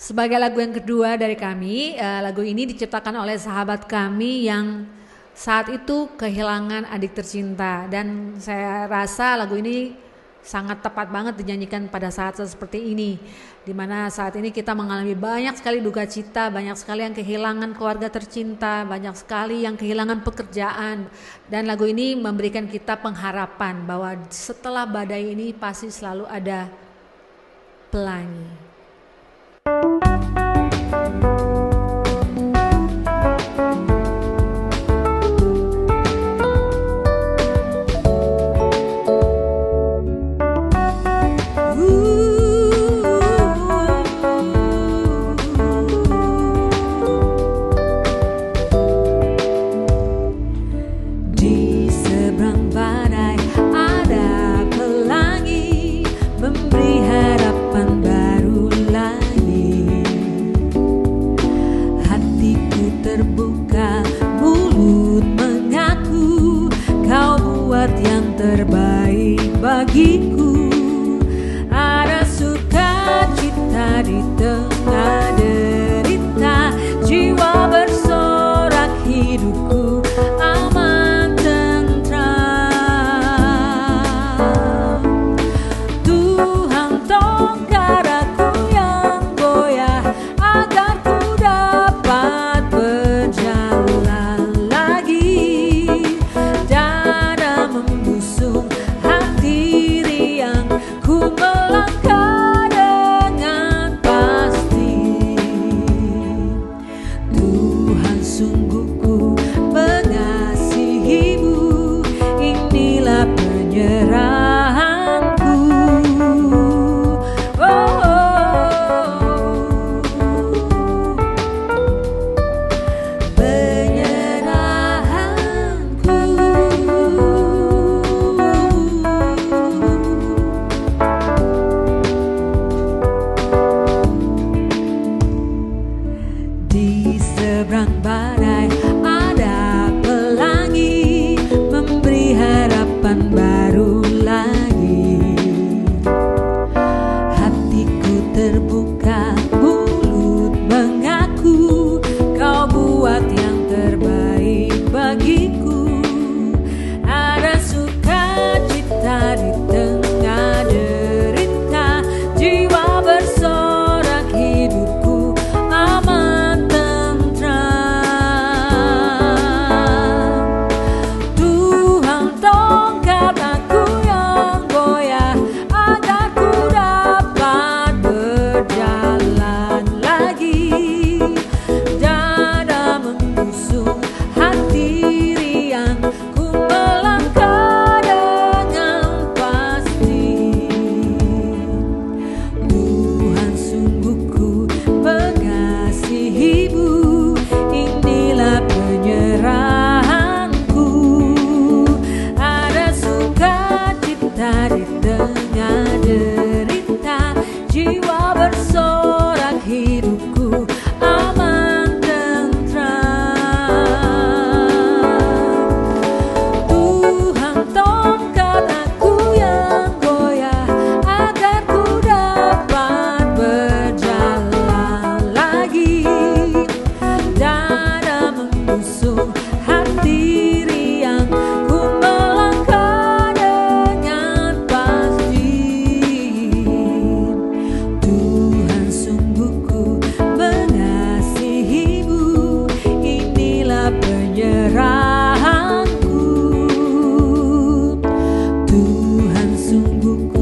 Sebagai lagu yang kedua dari kami, uh, lagu ini diciptakan oleh sahabat kami yang saat itu kehilangan adik tercinta dan saya rasa lagu ini sangat tepat banget dinyanyikan pada saat seperti ini di mana saat ini kita mengalami banyak sekali duka cita, banyak sekali yang kehilangan keluarga tercinta, banyak sekali yang kehilangan pekerjaan dan lagu ini memberikan kita pengharapan bahwa setelah badai ini pasti selalu ada pelangi. Bye. Dari tengah derita jiwa bersorak sungguh hidup sungguh